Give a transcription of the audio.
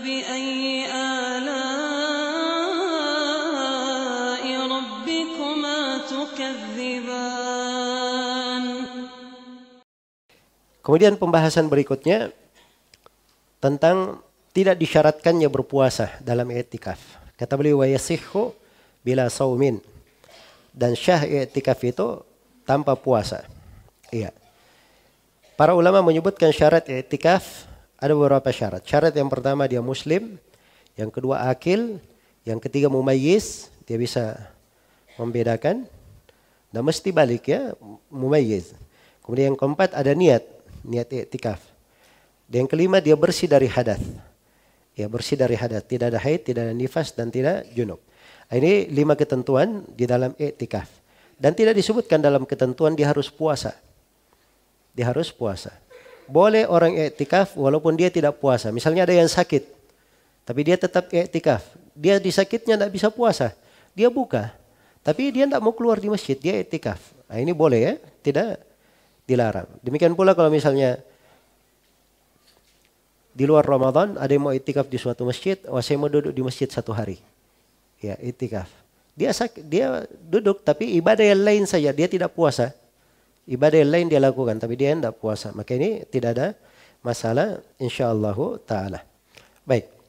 فبأي آلاء ربكما تكذبان Kemudian pembahasan berikutnya tentang tidak disyaratkannya berpuasa dalam i'tikaf. Kata beliau wa yasihhu bila saumin. Dan syah i'tikaf itu tanpa puasa. Iya. Para ulama menyebutkan syarat i'tikaf ada beberapa syarat. Syarat yang pertama dia muslim, yang kedua akil, yang ketiga mumayyiz, dia bisa membedakan dan mesti balik ya mumayyiz. Kemudian yang keempat ada niat, niat i'tikaf. Dan yang kelima dia bersih dari hadas. Ya bersih dari hadas, tidak ada haid, tidak ada nifas dan tidak junub. Nah, Ini lima ketentuan di dalam i'tikaf. Dan tidak disebutkan dalam ketentuan dia harus puasa. Dia harus puasa. Boleh orang i'tikaf walaupun dia tidak puasa. Misalnya ada yang sakit, tapi dia tetap i'tikaf. Dia di sakitnya tidak bisa puasa. Dia buka. Tapi dia tidak mau keluar di masjid, dia i'tikaf. Nah, ini boleh ya, tidak dilarang. Demikian pula kalau misalnya di luar Ramadan ada yang mau itikaf di suatu masjid, oh saya mau duduk di masjid satu hari. Ya, itikaf. Dia sakit, dia duduk tapi ibadah yang lain saja, dia tidak puasa. Ibadah yang lain dia lakukan tapi dia tidak puasa. Maka ini tidak ada masalah insyaallah taala. Baik.